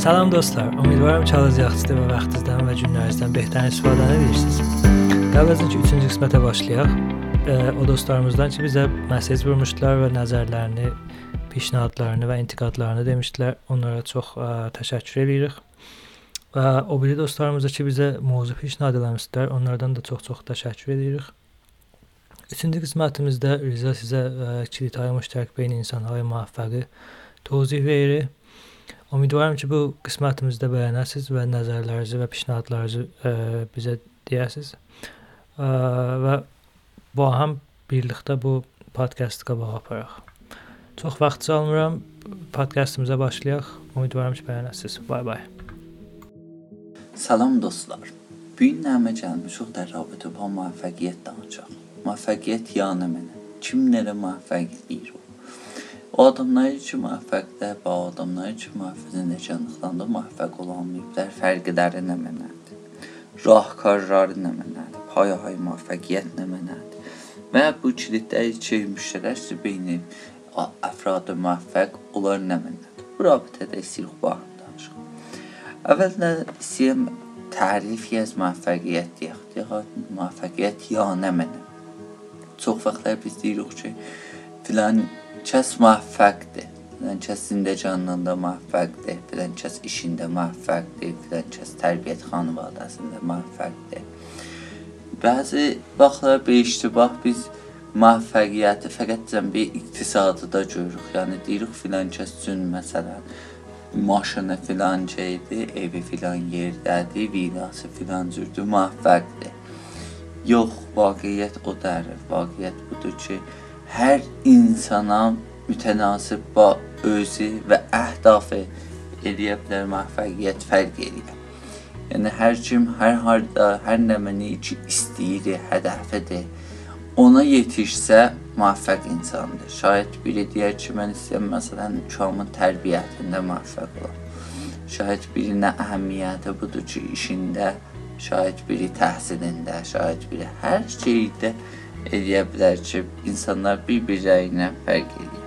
Salam dostlar, ümidvaram çalacaqsınız və vaxtınızdan və günlərinizdən behtarin istifadə edirsiniz. Qəbul ki, 3-cü qismətə başlayaq. E, o dostlarımızdan ki, bizə mesaj vurmuşdular və nəzərlərini, pişnahadlarını və intiqadlarını demişdilər. Onlara çox ə, təşəkkür edirik. Və o biri dostlarımıza ki, bizə mövzu pişnahad eləmişdilər. Onlardan da çox-çox təşəkkür edirik. Üçüncü qismətimizdə Rıza sizə ə, kilit müştərək beyin insanları müvəffəqi tozih verir. Ümidvaram ki, bu qismətimizdə bəyənəsiz və nəzərlərinizi və pişnahadlarınızı ə, e, bizə deyəsiz. Ə, və bu ham birlikdə bu podkastı qabağa aparaq. Çox vaxt almıram. Podkastımıza başlayaq. Ümidvaram ki, bəyənəsiz. Bay bay. Salam dostlar. Bu gün nəmə gəlmişik də rəbitə bu müvəffəqiyyət danışaq. Müvəffəqiyyət yəni mənə. Kimlərə müvəffəq deyir? O adamlar ki, müvəffəqdir və o adamlar ki, mühafizəçilikdən də müvəffəq olmayıblar. Fərqləri nə mənədir? Rahkarları nə mənədir? Payhay müvəffəqiyyət nə mənədir? Və bu kilidlər ki, müştərəkdir beyni əfrad müvəffəq onlar nə mənədir? Bu rabitədə istəyirik bu haqqda danışaq. Əvvəldə istəyirəm tərifi az müvəffəqiyyət deyək. Deyək, müvəffəqiyyət ya nə mənədir? Çox vaxtlar biz deyirik ki, filan kəs müvəffəqdir. Filan kəs zindəcanlığında müvəffəqdir. Filan kəs işində müvəffəqdir. Filan kəs tərbiyyət xanvadasında müvəffəqdir. Bəzi vaxtlar bir iştibah biz müvəffəqiyyəti fəqət cəmbi iqtisadıda görürük. Yəni deyirik filan kəs üçün məsələn maşını filan şeydir, evi filan yerdədir, vilası filan cürdür, müvəffəqdir. Yox, vaqiət o dərdir. Vaqiət budur ki, hər insana mütənasib ba özü və əhdafı eləyə bilər müvəffəqiyyət fərq eləyir. Yəni hər kim hər harda, hər nəməni ki istəyir, hədəfidir. Ona yetişsə müvəffəq insandır. Şayət biri deyər ki, mən istəyirəm məsələn uşağımın tərbiyyətində müvəffəq olam. Şayət birinə əhəmiyyəti budur ki, işində, şayət biri təhsilində, şayət biri hər şeydə eləyə bilər ki, insanlar bir-birlərinə fərq edir.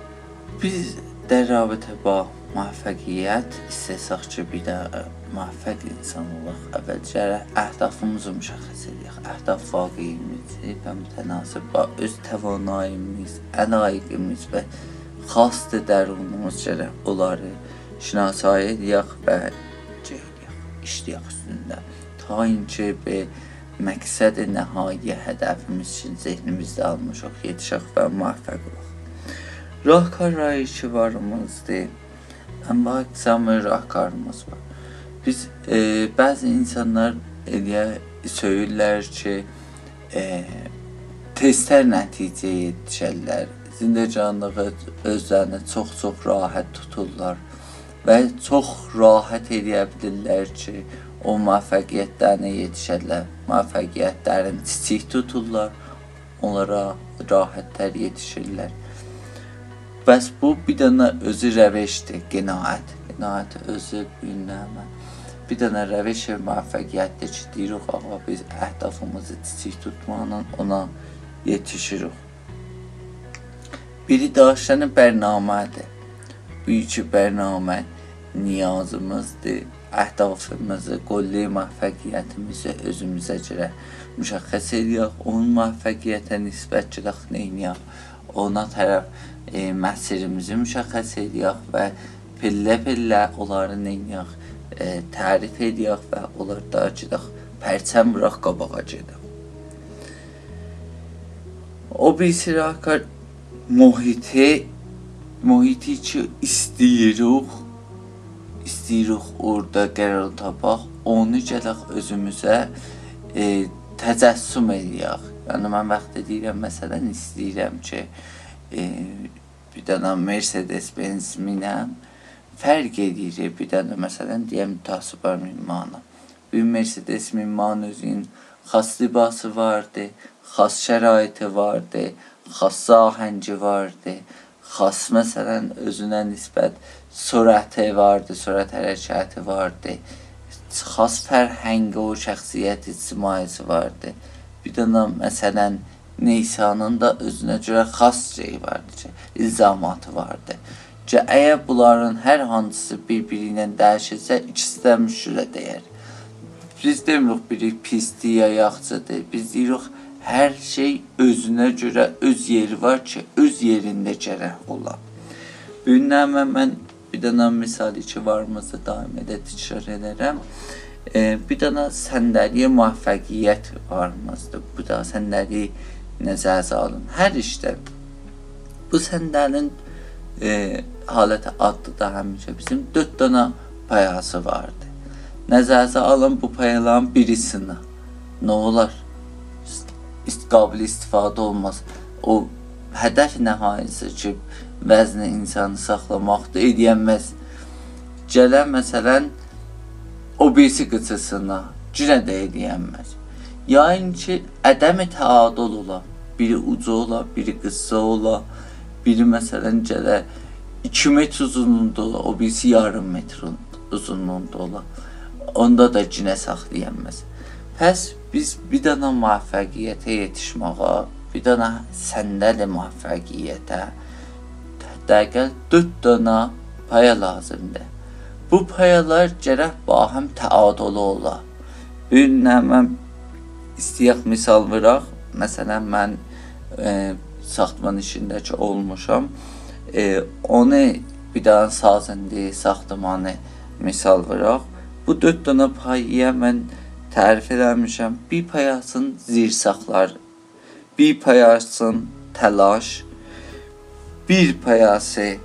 Biz də rabitə ba müvəffəqiyyət ki, bir də müvəffəq insan olaq, əvvəlcə əhdafımızı müşəxəs edək. Əhdaf vaqeyimizi və mütənasib ba öz təvanayimiz, əlaqimiz və xas dərunumuz gərək onları şinasayı edək və işləyək üstündə. Ta inki bir məqsəd nəhai hədəfimiz üçün zehnimizdə almışıq, yetişək və müvəffəq olaq. Rahkar işvarımızdır. Amma əqsamı rahkarımız var. Biz e, bəzi insanlar eləyə söyürlər ki, e, testlər nəticəyə yetişərlər. Zindəcanlığı özlərini çox-çox rahat tuturlar və çox rahat eləyə bilirlər ki, o müvəffəqiyyətlərinə yetişərlər. Müvəffəqiyyətlərin kiçik tuturlar, onlara rahatlar yetişirlər. Bəs bu bir dənə özü rəvəşdir, qənaət. Qənaət özü bilməm. Bir dənə rəvəş müvəffəqiyyətdir ki, deyirik ağa biz əhdafımızı kiçik tutmaqla ona yetişirik. Biri daşən bərnamədir. Bu iki bərnamə niyazımızdır əhdafımızı, qolli müvəffəqiyyətimizi özümüzə görə müşəxəs edək, onun müvəffəqiyyətə nisbət gedək neyniyək, ona tərəf e, məsirimizi müşəxəs edək və pillə-pillə onları neyniyək, e, tərif edək və onlarda gedək pərçəm bıraq qabağa gedək. O birisi rakar muhiti, muhiti ki istəyirik, istəyirik orada qərar tapaq, onu gələk özümüzə e, təcəssüm eləyək. Yəni mən vaxt deyirəm, məsələn istəyirəm ki, e, bir dənə Mercedes Benz minəm, fərq edir bir dənə məsələn deyəm mütasibə minmanı. Bu Mercedes minmanın özünün xas libası vardı, xas şəraiti vardı, xas ahəngi vardı, xas məsələn özünə nisbət sürəti vardı, sürət hərəkəti vardı. Xas fərhəngi o şəxsiyyət ictimaisi vardı. Bir dənə məsələn Neysanın da özünə görə xas şey vardı ilzamatı vardı. ki, əgər bunların hər hansısı bir-biri ilə dəyişirsə, ikisi də müşürə dəyər. Biz demirik biri pisdir ya yaxşıdır. Biz deyirik hər şey özünə görə öz yeri var ki, öz yerində gərək ola. Bu günləmə mən bir dənə misali ki, varımızda daim edə təkrar edərəm. E, bir dənə səndəliyə müvəffəqiyyət varımızdır. Bu da səndəliyi nəzərə alın. Hər işdə bu səndəlin e, haləti adlı da həmişə bizim 4 dənə payası vardı. Nəzərə alın bu payaların birisini. Nə olar? İstiqabil istifadə olmaz. O hədəf nəhayəsi ki, vəzni insanı saxlamaqdır, ediyənməz. Gələn məsələn o birisi qıçısına cinə də ediyənməz. Yəni ki, ədəmi təadül ola. Biri ucu ola, biri qısa ola, biri məsələn gələ 2 metr uzunluğunda ola, o birisi yarım metr uzunluğunda ola. Onda da cinə saxlayamaz. Pəs biz bir dənə müvəffəqiyyətə yetişməyə, bir dənə səndəli müvəffəqiyyətə dəqiq 4 dənə paya lazımdır. Bu payalar gərək bahəm təadülü ola. Bir mən istəyək misal verək. Məsələn mən e, saxtaman işindəki olmuşam. E, onu bir dənə sazəndi, saxtamanı misal verək. Bu 4 dənə payıya mən tərif eləmişəm. Bir payasın zirsaqlar, bir payasın təlaş, bir payası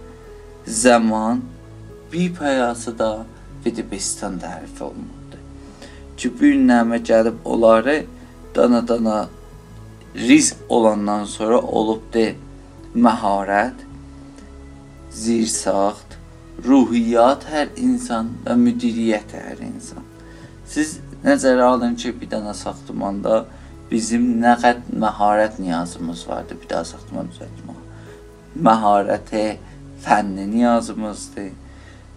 zaman, bir payası da Vedibistan tərif olunurdu. Bir nəmə gəlib onları dana-dana rizq olandan sonra olubdu məharət, zirsaxt, ruhiyyat hər insan və müdiriyyət hər insan. Siz nəzərə alın ki, bir dənə saxtamanda bizim nə qədər məharət niyazımız vardı bir daha saxtaman düzəltmək. مهارت فنی مسته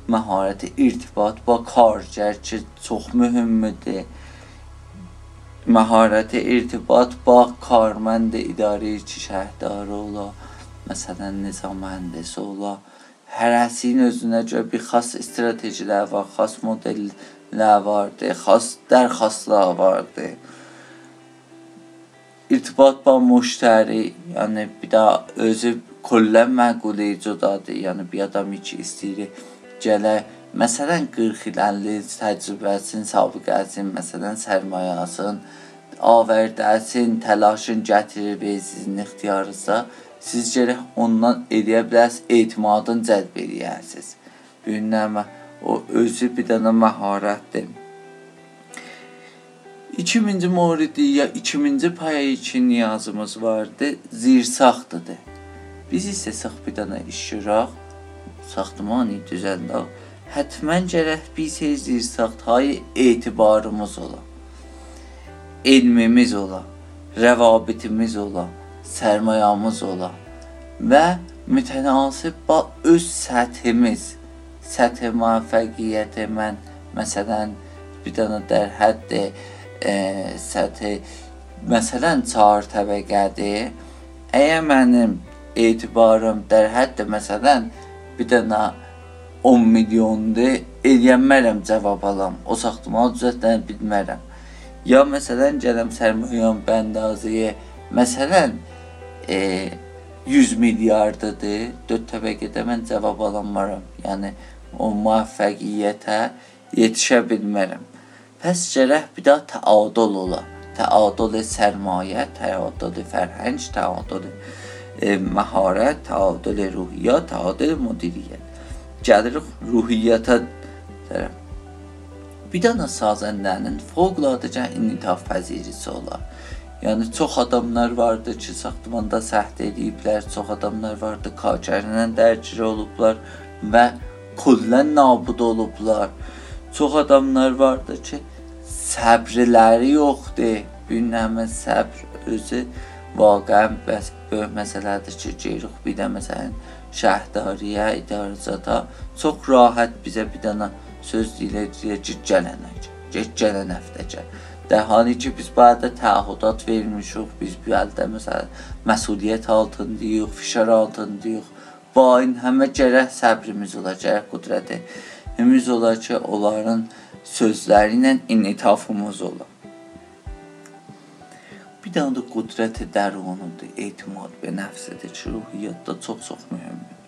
مهارت ارتباط با کارجر چه تخ مهم ده مهارت ارتباط با کارمند اداره چه شهردار اولا مثلا نظام مهندس اولا هر از این از görə bir xas strategilər var, مدل modellər خاص درخواست dərxastlar vardı. ارتباط با مشتری یعنی bir daha özü kollə məquləyicudadır. Yəni bir adam ki istəyir gələ Məsələn 40 il 50 il təcrübəsin, sabiqəsin, məsələn sərmayəsin, avərdəsin, təlaşın gətirir və sizin ixtiyarınızda siz gərək ondan edə bilərsiniz, etimadın cəlb edəsiniz. Bu günləmə o özü bir dənə məharətdir. 2000-ci moridi ya 2000-ci paya üçün niyazımız vardı, zirsaxtıdır. Biz isə sıx bidana işşiraq, saxtmani düzəndaq, hətmən gərək biz heç bir saxtayı etibarımız ola. Elmimiz ola, rəvabitimiz ola, sərmayamız ola və mütənasib ba öz səthimiz, səthi müvəffəqiyyəti mən məsələn bir dənə dərhəddir, e, səthi məsələn 4 təbəqədir. Əgər mənim etibarım där hətta məsələn bir dənə 10 milyondur, eləyənmərəm cavab alam. O saxtamal düzəltdən bilmərəm. Ya məsələn gələm sərmoyan bəndaziyə, məsələn e, 100 milyardadır, 4 təbəqədə mən cavab alammaram. Yəni o müvəffəqiyyətə yetişə bilmərəm. Pəs gərək bir daha təadol ola. Təadol sərmayə, təadol fərhəng, təadol məharət, təadül ruhiyyat, təadül müdiriyyət. Gəlirik ruhiyyətə tərəf. Bir dənə sazəndənin fövqəladaca initaf pəzirisi olar. Yəni çox adamlar vardı ki, saxtamanda səhv ediblər, çox adamlar vardı kaçərlə dərcir olublar və kullən nabud olublar. Çox adamlar vardı ki, səbrləri yoxdur. Bir nəmə səbr özü واقعا bəs böyük məsələdir ki, geyruq bir də məsələn şəhərdariyə, idarəzata çox rahat bizə bir dənə söz deyilir ki, gələnək, get gələn həftə gəl. در حالی ki biz بعد تعهدات vermişik, biz bu əldə məsələn məsuliyyət altındayıq, fişar altındayıq. bain həmə gərək səbrimiz ola, gərək qudrətimiz ola ki, onların sözləri ilə initafımız ola. Bir dənə də qudrət dərunudur, etimad və nəfsədir ki, ruhiyyatda çox-çox mühümdür.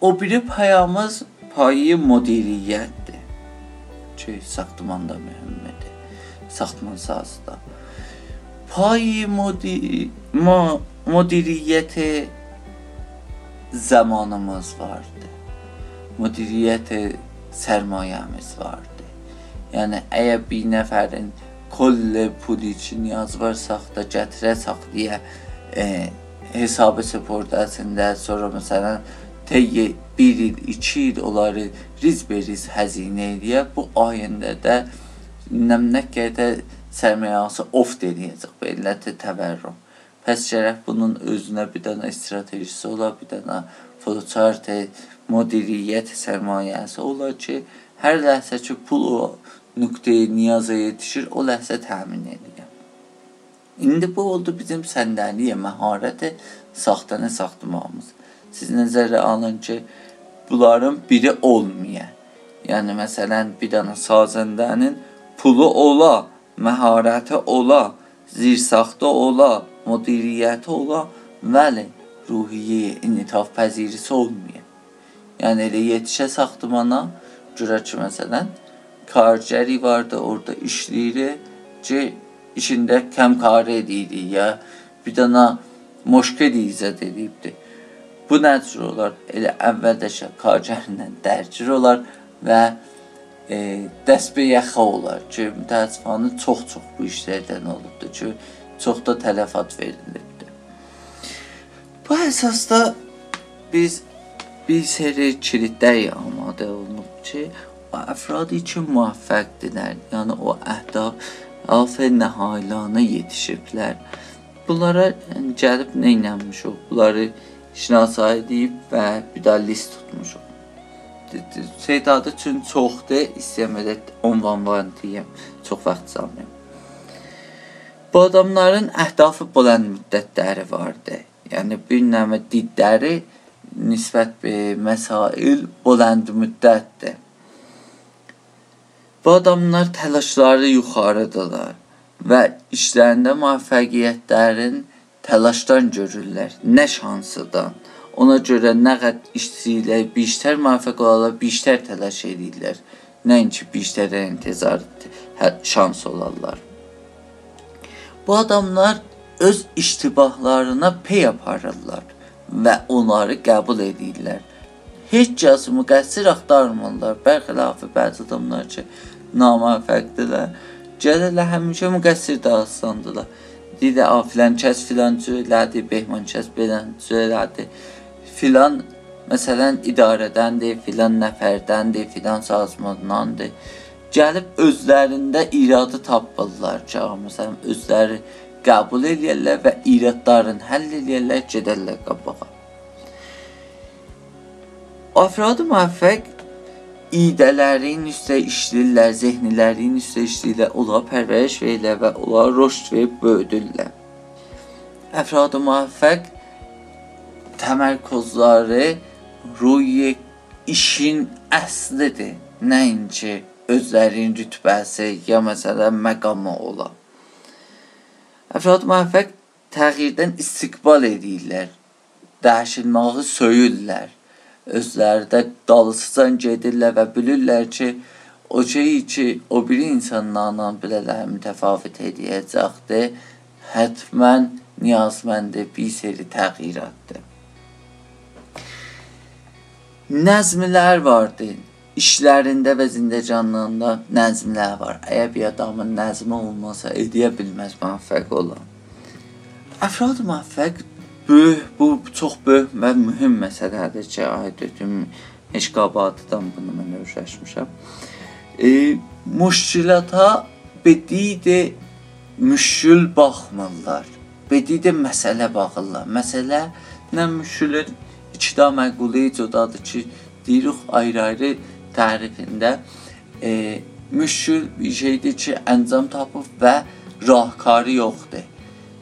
O biri payamız payı müdiriyyətdir. Ki, saxtmanda mühümdir. Saxtman sazda. Payı müdiri müdiriyyəti zamanımız vardı. Müdiriyyəti sərmayəmiz vardı. Yəni əgər bir nəfərin kolle pul üçün yaz varsaq da gətirəsək deyə e, hesabı sepordasında sonra məsələn təyi bir il, iki il onları riz beriz həzinə eləyə bu ayəndə də nə qədər sərmayəsi of denəyəcək bu illəti təvərrüm. Pəs gərək bunun özünə bir dənə strategisi ola, bir dənə flowchart, müdiriyyət sərmayəsi ola ki, hər ləhsə ki pul o nöqtəyə niyaza yetişir, o ləhsə təmin edir. İndi bu oldu bizim səndəliyə məharəti saxtanə saxtamağımız. Siz nəzərə alın ki, bunların biri olmaya. Yəni məsələn bir dənə sazəndənin pulu ola, məharəti ola, zirsaxta ola, müdiriyyəti ola, bəli, ruhiyyə, initaf pəzirisi olmuyor. Yəni elə yetişə saxtımana görə ki, məsələn, karceri vardı orada işleyici içinde kemkare deydi ya. Bir dana moşke deyize deyibdi. Bu nəcür olar? Elə əvvəldəcə karcərlə dərcir olar və e, dəsbeyaxa olar ki, mütəəssifanı çox-çox bu işlərdən olubdur ki, çox da tələfat verilibdir. Bu əsasda biz bir seri kilidlər yağmadı olunub ki, o əfrad üçün müvəffəqdirlər. Yəni o əhdaf alfa nəhaylarına yetişiblər. Bunlara gəlib nə etmişik? Bunları şinasayı deyib və bir də list tutmuşuq. Seydadı üçün çoxdur, istəyəmədə onvan var deyəm. Çox vaxt salmayım. Bu adamların əhdafı bulan müddətləri vardı. Yəni bir nəmə didləri nisbət bir məsail buland müddətdir. Bu adamlar təlaşları yuxarıdırlar və işlərində müvəffəqiyyətlərin təlaşdan görürlər, nə şansıdan. Ona görə nə qədər işçilər biştər müvəffəq olarlar, biştər təlaş edirlər. Nəinki biştərə intizar hə, şans olarlar. Bu adamlar öz iştibahlarına pey aparırlar və onları qəbul edirlər. Heç kəs müqəssir axtarmırlar. Bərxilafı bəzi adamlar ki, naməfəqdirlər. Gəlirlər həmişə müqəssir dağıstandılar. Deyir, a filan kəs filan cürlədi, Behman kəs belən cürlədi. Filan məsələn idarədəndir, filan nəfərdəndir, filan sazmandandır gəlib özlərində iradı tapırlar ki, məsələn, özləri qəbul eləyərlər və iradlarını həll eləyərlər, gedərlər qabağa. Afradı müvəffəq idələrin üstə işləyirlər, zehnilərin üstə işləyirlər, onlara pərvəriş verirlər və onlara rüşd verib böyüdürlər. Əfradı müvəffəq təmərküzləri ruy işin əslidir, nəinki özlərinin rütbəsi ya məsələn məqamı ola. Əfrad müvəffəq təğyirdən istiqbal edirlər. Dəyişilməyi söyürlər. Özləri də dalısıcan gedirlər və bilirlər ki, o şeyi ki, o biri insanlarla bilələr mütəfavit edəcəkdir, hətmən niyazməndi bir seri təğyiratdır. Nəzmlər vardı işlərində və zindəcanlığında nəzmlər var. Əgər bir adamın nəzmi olmasa, edə bilməz müvəffəq olan. Əfrad müvəffəq böyük, bu çox böyük və mühüm məsələdir ki, aidətim eşqabatıdan bunu mən öyrəşmişəm. E, müşkilata bedide müşkül baxmırlar. Bedide məsələ baxırlar. Məsələ nə müşkülün iki də məquli icodadır ki, deyirik ayrı-ayrı tərifində e, müşkül bir şeydir ki, əncam tapıb və rahkarı yoxdur.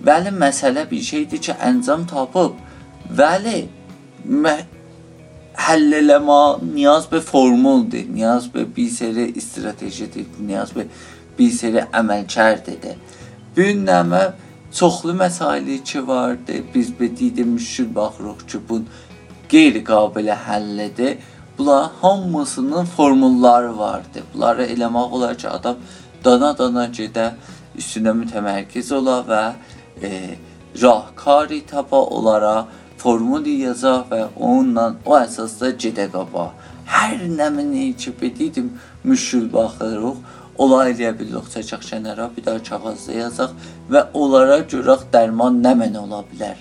Bəli, məsələ bir şeydir ki, əncam tapıb, bəli, həll eləmə niyaz be formuldur, niyaz be bir seri stratejidir, niyaz be bir seri əməlkərdir. Bu günləmə çoxlu məsaili ki vardı. Biz bedidə müşkül baxırıq ki, bu qeyri-qabilə həllidir. Bunlar hamısının formulları vardı. Bunları eləmək olar ki, adam dana-dana gedə, üstünə mütəmərkiz ola və e, rahkari tapa olaraq formul yaza və onunla o əsasda gedə qaba. Hər nəmini ki, bedidim müşkül baxırıq olay eləyə bilirik, çəkək kənara, bir daha kağızda yazaq və onlara görək dərman nə mənə ola bilər,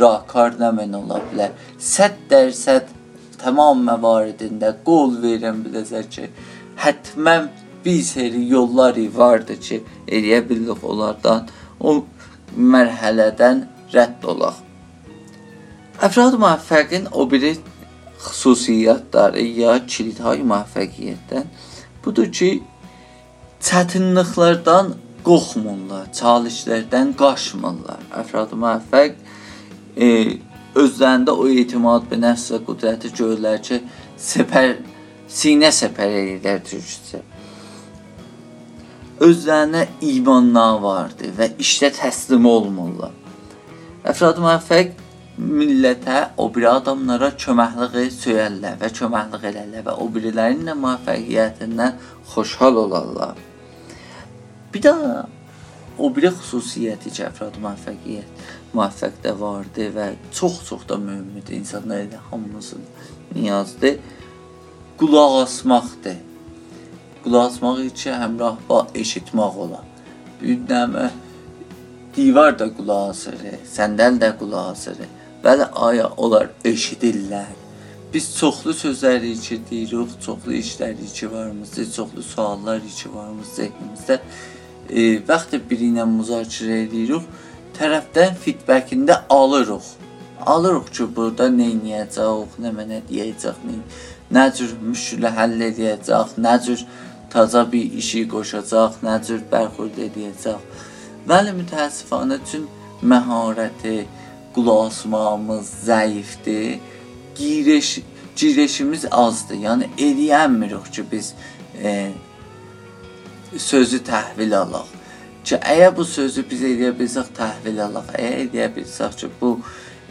rakar nə mənə ola bilər. 100% tamam məvaridində qol verirəm biləcək ki, hətmən bir seri yolları vardı ki, eləyə bilirik onlardan o mərhələdən rədd olaq. Əfrad müvəffəqin o biri xüsusiyyətləri ya kilidhay müvəffəqiyyətdən budur ki, çətinliklərdən qorxmurlar, çalışlardan qaçmırlar. Əfrad müvəffəq e, özlərində o etimad və nəfsə qüdrəti görürlər ki, səpər sinə səpər edirlər türkcə. Özlərinə imanlar vardır və işdə təslim olmurlar. Əfrad müvəffəq millətə, o biri adamlara köməkliyi söyərlər və köməklik elərlər və o birilərinin də müvəffəqiyyətindən xoşhal olarlar. Bir daha o biri xüsusiyyəti ki, əfrad müvəffəqiyyət müvəffəq də vardı və çox-çox da mühümdür. İnsanlar elə hamısının niyazdır. Qulaq asmaqdır. Asmaq üçün həmrah ba eşitmək olar. Bir nəmə divar da qulaq asır, səndəl də qulaq asır. Bəli, aya onlar eşidirlər. Biz çoxlu sözləri ki deyirik, çoxlu işləri ki varımızda, çoxlu suallar ki varımız zehnimizdə e, vaxt biri ilə müzakirə edirik, tərəfdən feedbackini də alırıq. Alırıq ki, burada nə edəcəyik, nə mənə deyəcək, nə, nə cür müşkülə həll edəcək, nə cür taza bir işi qoşacaq, nə cür bərxurd edəcək. Bəli, mütəəssifانه üçün məharəti, qulaq asmağımız zəifdir. Giriş, girişimiz azdır. Yəni eləyənmirik ki, biz e, sözü təhvil alaq. Ki əgər bu sözü biz eləyə bilsək təhvil alaq. Əgər eləyə bilsək ki bu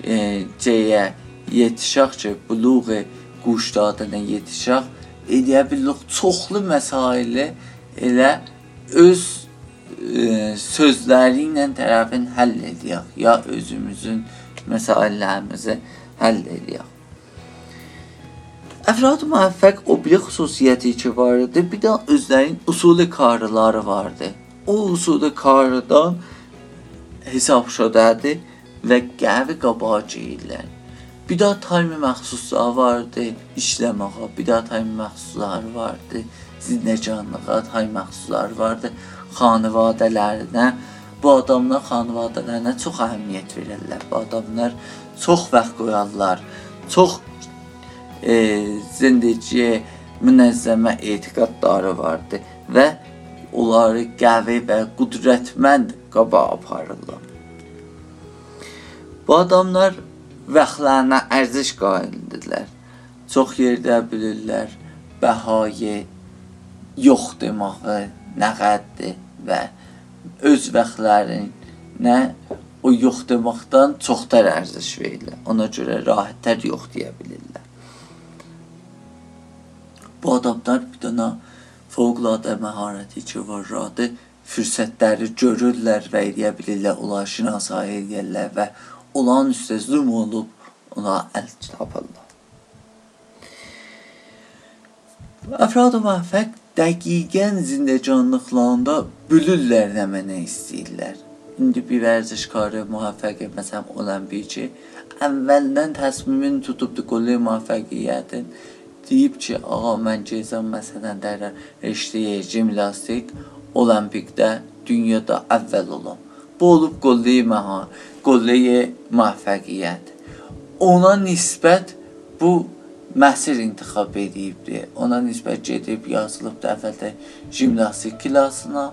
e, C-yə yetişək ki, buluğ quş dadına yetişək, eləyə bilirik çoxlu məsaili elə öz e, sözləri ilə tərəfin həll edək ya özümüzün məsələlərimizi həll edək. Əfrad müvəffəq o bir xüsusiyyəti ki vardı, bir də özlərinin usulü karları vardı. O usulü kardan hesab şudadır və qəvi qabağa deyirlər. Bir daha time məxsusları vardı işləməyə, bir daha time məxsusları vardı zinəcanlığa, time məxsusları vardı xanivadələrinə. Bu adamlar xanivadələrinə çox əhəmiyyət verirlər. Bu adamlar çox vaxt qoyarlar. Çox e, zindiciyə münəzzəmə etiqadları vardı və onları qəvi və qüdrətmənd qaba aparırlar. Bu adamlar vaxtlarına ərziş qaildirlər. Çox yerdə bilirlər bəhayı yox deməyi nə qəddir və öz vaxtlarını o yox deməkdən çoxdur ərziş verirlər. Ona görə rahatlar yox deyə bilirlər. Bu adamlar bir dənə fövqəladə məharəti ki var, radı fürsətləri görürlər və eləyə bilirlər, onlar şinasayı eləyərlər və olan üstə zülm olub ona əl tapırlar. Əfrad-ı müvəffəq dəqiqən zindəcanlıqlarında bülürlər nə mənə istəyirlər. İndi bir vərzişkarı müvəffəq məsələn olan bir ki, əvvəldən təsmimini tutubdu qollu müvəffəqiyyətin deyib ki, ağa mən gezəm məsələn dərər rəşdiyə jimnastik olimpikdə dünyada əvvəl olam. Bu olub qolleyi məha, qolleyi müvəffəqiyyət. Ona nisbət bu məsir intiqab edibdi. Ona nisbət gedib yazılıb əvvəldə jimnastik klasına,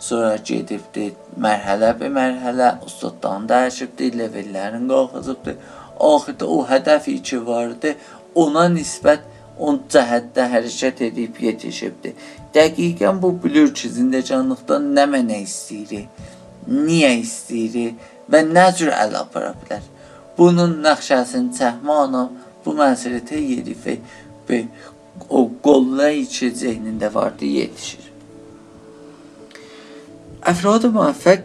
sonra gedibdi mərhələ bir mərhələ ustaddan dəyişibdi, levellərin qalxızıbdı. axirdə o hədəfi ki vardı, ona nisbət o cəhətdə hərəkət edib yetişibdi. Dəqiqən bu bilir ki, zindəcanlıqda nə mənə istəyir, niyə istəyir və nə cür əl apara bilər. Bunun nəqşəsini çəkmə bu məsuliyyətə yerif və o qollayı ki zehnində vardı yetişir. Əfrad müvəffəq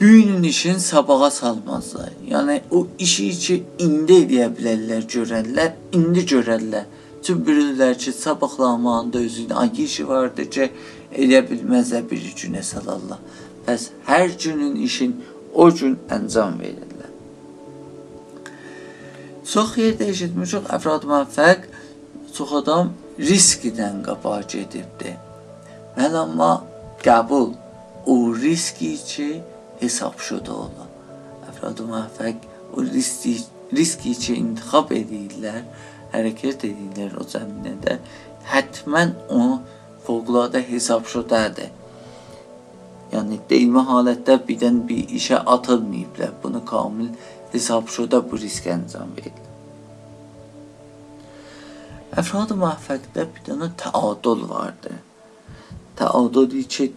büyünün işin sabağa salmazlar. Yəni o işi ki indi edə bilərlər, görərlər, indi görərlər. Çünki bilirlər ki, sabahlamağında özünün hangi işi vardı ki, edə bilməzlər bir günə salarlar. Bəs hər günün işin o gün əncam verirlər. Çox yerdə eşitmişik əfrad müvəffəq çox adam riskidən qabağa gedibdi. Bəli amma qəbul o riski ki hesabşuda olan. Əfrad müvəffəq o riski, riski ki intixab edirlər, hərəkət edirlər o zəminədə, hətmən o fövqəladə hesabşudadır. Yəni deyilmə halətdə birdən bir işə atılmayıblar. Bunu kamil hesabşuda bu risk əncam verilir. Əfrad müvəffəqdə bir dənə təadül vardır. Təadüdü ki,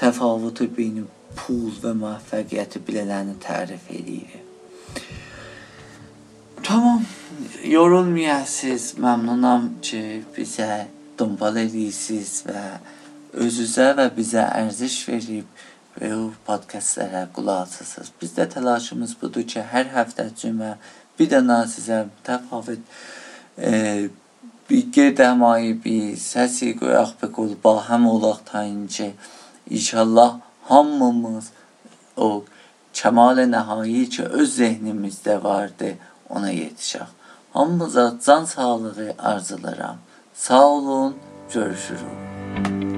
təfavütü beyin pul və müvəffəqiyyəti bilənəni tərif edir. Tamam, yorulmayasınız. Məmnunam ki, bizə dumbal edirsiniz və özünüzə və bizə ərziş verib və o podkastlara qulaq asırsınız. Bizdə təlaşımız budur ki, hər həftə cümə bir dənə sizə təfavüt e, bir gedəmayı bir səsi qoyaq və qulba həm olaq tayinci inşallah hamımız o kəmal nəhai ki öz zehnimizdə vardı ona yetişək. Hamımıza can sağlığı arzularım. Sağ olun, görüşürük.